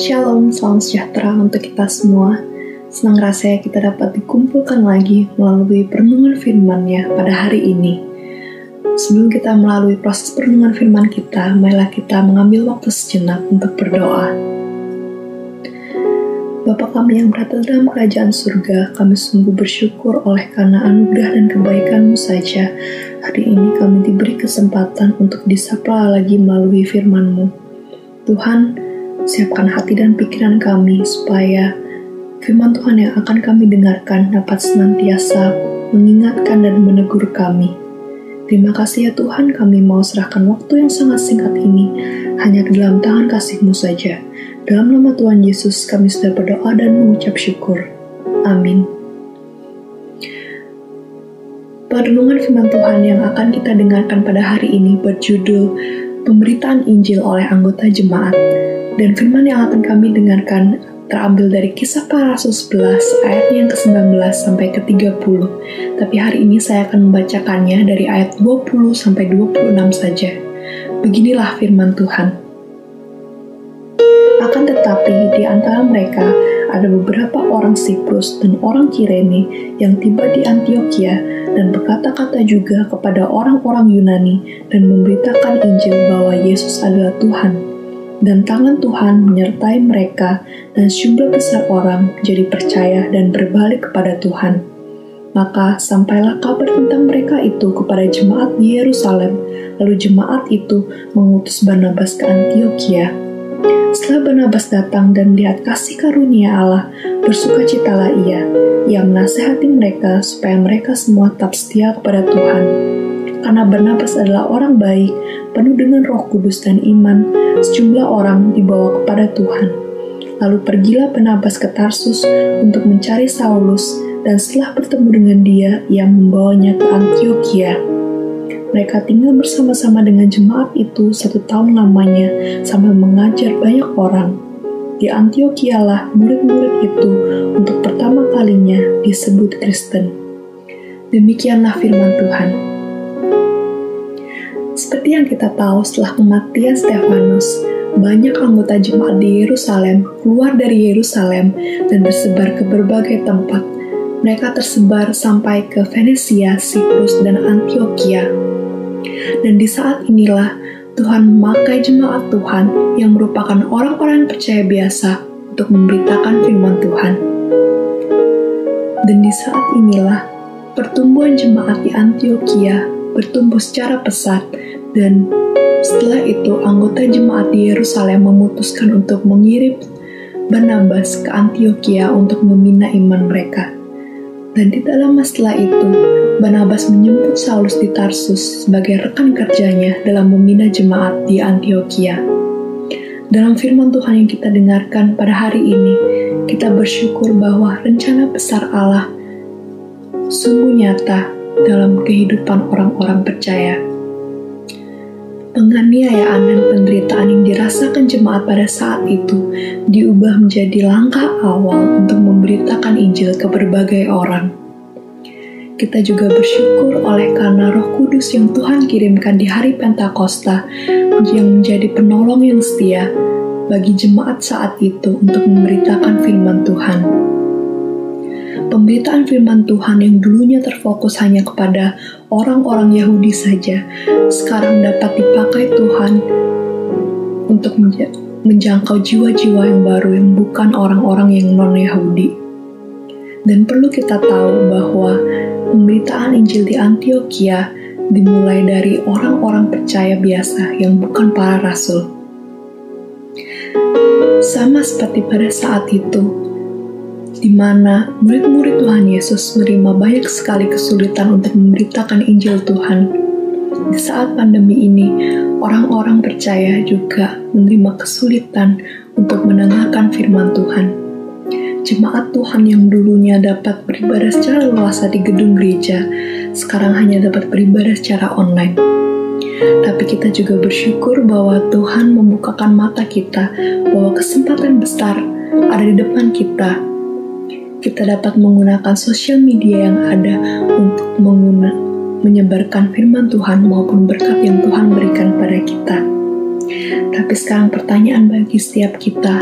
Shalom, salam sejahtera untuk kita semua. Senang rasanya kita dapat dikumpulkan lagi melalui perenungan firman-Nya pada hari ini. Sebelum kita melalui proses perenungan firman kita, marilah kita mengambil waktu sejenak untuk berdoa. Bapa kami yang berada dalam kerajaan surga, kami sungguh bersyukur oleh karena anugerah dan kebaikan-Mu saja. Hari ini kami diberi kesempatan untuk disapa lagi melalui firman-Mu. Tuhan, siapkan hati dan pikiran kami supaya firman Tuhan yang akan kami dengarkan dapat senantiasa mengingatkan dan menegur kami. Terima kasih ya Tuhan, kami mau serahkan waktu yang sangat singkat ini hanya ke dalam tangan kasih-Mu saja. Dalam nama Tuhan Yesus kami sudah berdoa dan mengucap syukur. Amin. Perenungan firman Tuhan yang akan kita dengarkan pada hari ini berjudul Pemberitaan Injil oleh anggota jemaat dan firman yang akan kami dengarkan terambil dari kisah para rasul 11 ayat yang ke-19 sampai ke-30. Tapi hari ini saya akan membacakannya dari ayat 20 sampai 26 saja. Beginilah firman Tuhan. Akan tetapi di antara mereka ada beberapa orang Siprus dan orang Kirene yang tiba di Antioquia dan berkata-kata juga kepada orang-orang Yunani dan memberitakan Injil bahwa Yesus adalah Tuhan dan tangan Tuhan menyertai mereka dan sejumlah besar orang jadi percaya dan berbalik kepada Tuhan. Maka sampailah kabar tentang mereka itu kepada jemaat di Yerusalem, lalu jemaat itu mengutus Barnabas ke Antioquia. Setelah Barnabas datang dan melihat kasih karunia Allah, bersukacitalah ia. Ia menasehati mereka supaya mereka semua tetap setia kepada Tuhan. Karena Barnabas adalah orang baik penuh dengan roh kudus dan iman, sejumlah orang dibawa kepada Tuhan. Lalu pergilah Barnabas ke Tarsus untuk mencari Saulus, dan setelah bertemu dengan dia, ia membawanya ke Antioquia. Mereka tinggal bersama-sama dengan jemaat itu satu tahun lamanya sambil mengajar banyak orang. Di Antioquia lah murid-murid itu untuk pertama kalinya disebut Kristen. Demikianlah firman Tuhan. Seperti yang kita tahu setelah kematian Stefanus, banyak anggota jemaat di Yerusalem keluar dari Yerusalem dan bersebar ke berbagai tempat. Mereka tersebar sampai ke Venesia, Siprus, dan Antioquia. Dan di saat inilah Tuhan memakai jemaat Tuhan yang merupakan orang-orang percaya biasa untuk memberitakan firman Tuhan. Dan di saat inilah pertumbuhan jemaat di Antioquia bertumbuh secara pesat dan setelah itu anggota jemaat di Yerusalem memutuskan untuk mengirim Barnabas ke Antioquia untuk membina iman mereka. Dan tidak lama setelah itu, Barnabas menjemput Saulus di Tarsus sebagai rekan kerjanya dalam membina jemaat di Antioquia. Dalam firman Tuhan yang kita dengarkan pada hari ini, kita bersyukur bahwa rencana besar Allah sungguh nyata dalam kehidupan orang-orang percaya Penganiayaan dan penderitaan yang dirasakan jemaat pada saat itu diubah menjadi langkah awal untuk memberitakan Injil ke berbagai orang. Kita juga bersyukur oleh karena Roh Kudus yang Tuhan kirimkan di hari Pentakosta yang menjadi penolong yang setia bagi jemaat saat itu untuk memberitakan firman Tuhan pemberitaan firman Tuhan yang dulunya terfokus hanya kepada orang-orang Yahudi saja, sekarang dapat dipakai Tuhan untuk menjangkau jiwa-jiwa yang baru yang bukan orang-orang yang non-Yahudi. Dan perlu kita tahu bahwa pemberitaan Injil di Antioquia dimulai dari orang-orang percaya biasa yang bukan para rasul. Sama seperti pada saat itu, di mana murid-murid Tuhan Yesus menerima banyak sekali kesulitan untuk memberitakan Injil Tuhan. Di saat pandemi ini, orang-orang percaya juga menerima kesulitan untuk mendengarkan firman Tuhan. Jemaat Tuhan yang dulunya dapat beribadah secara luas di gedung gereja, sekarang hanya dapat beribadah secara online. Tapi kita juga bersyukur bahwa Tuhan membukakan mata kita bahwa kesempatan besar ada di depan kita kita dapat menggunakan sosial media yang ada untuk menyebarkan firman Tuhan maupun berkat yang Tuhan berikan pada kita. Tapi sekarang pertanyaan bagi setiap kita,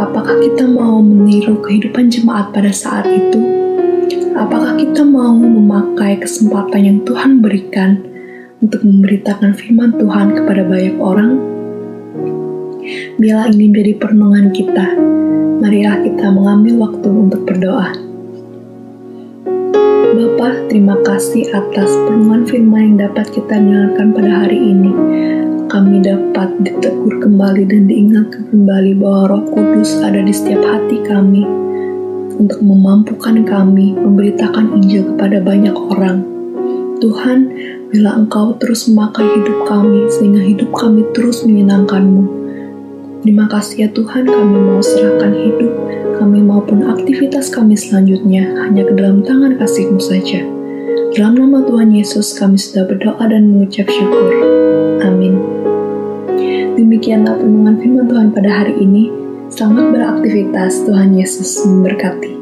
apakah kita mau meniru kehidupan jemaat pada saat itu? Apakah kita mau memakai kesempatan yang Tuhan berikan untuk memberitakan firman Tuhan kepada banyak orang? Bila ini menjadi perenungan kita, marilah kita mengambil waktu untuk berdoa. Bapa, terima kasih atas perenungan firman yang dapat kita dengarkan pada hari ini. Kami dapat ditegur kembali dan diingatkan kembali bahwa roh kudus ada di setiap hati kami untuk memampukan kami memberitakan Injil kepada banyak orang. Tuhan, bila Engkau terus memakai hidup kami sehingga hidup kami terus menyenangkan-Mu, Terima kasih ya Tuhan kami mau serahkan hidup kami maupun aktivitas kami selanjutnya hanya ke dalam tangan kasih-Mu saja. Dalam nama Tuhan Yesus kami sudah berdoa dan mengucap syukur. Amin. Demikianlah penuhan firman Tuhan pada hari ini. Selamat beraktivitas, Tuhan Yesus memberkati.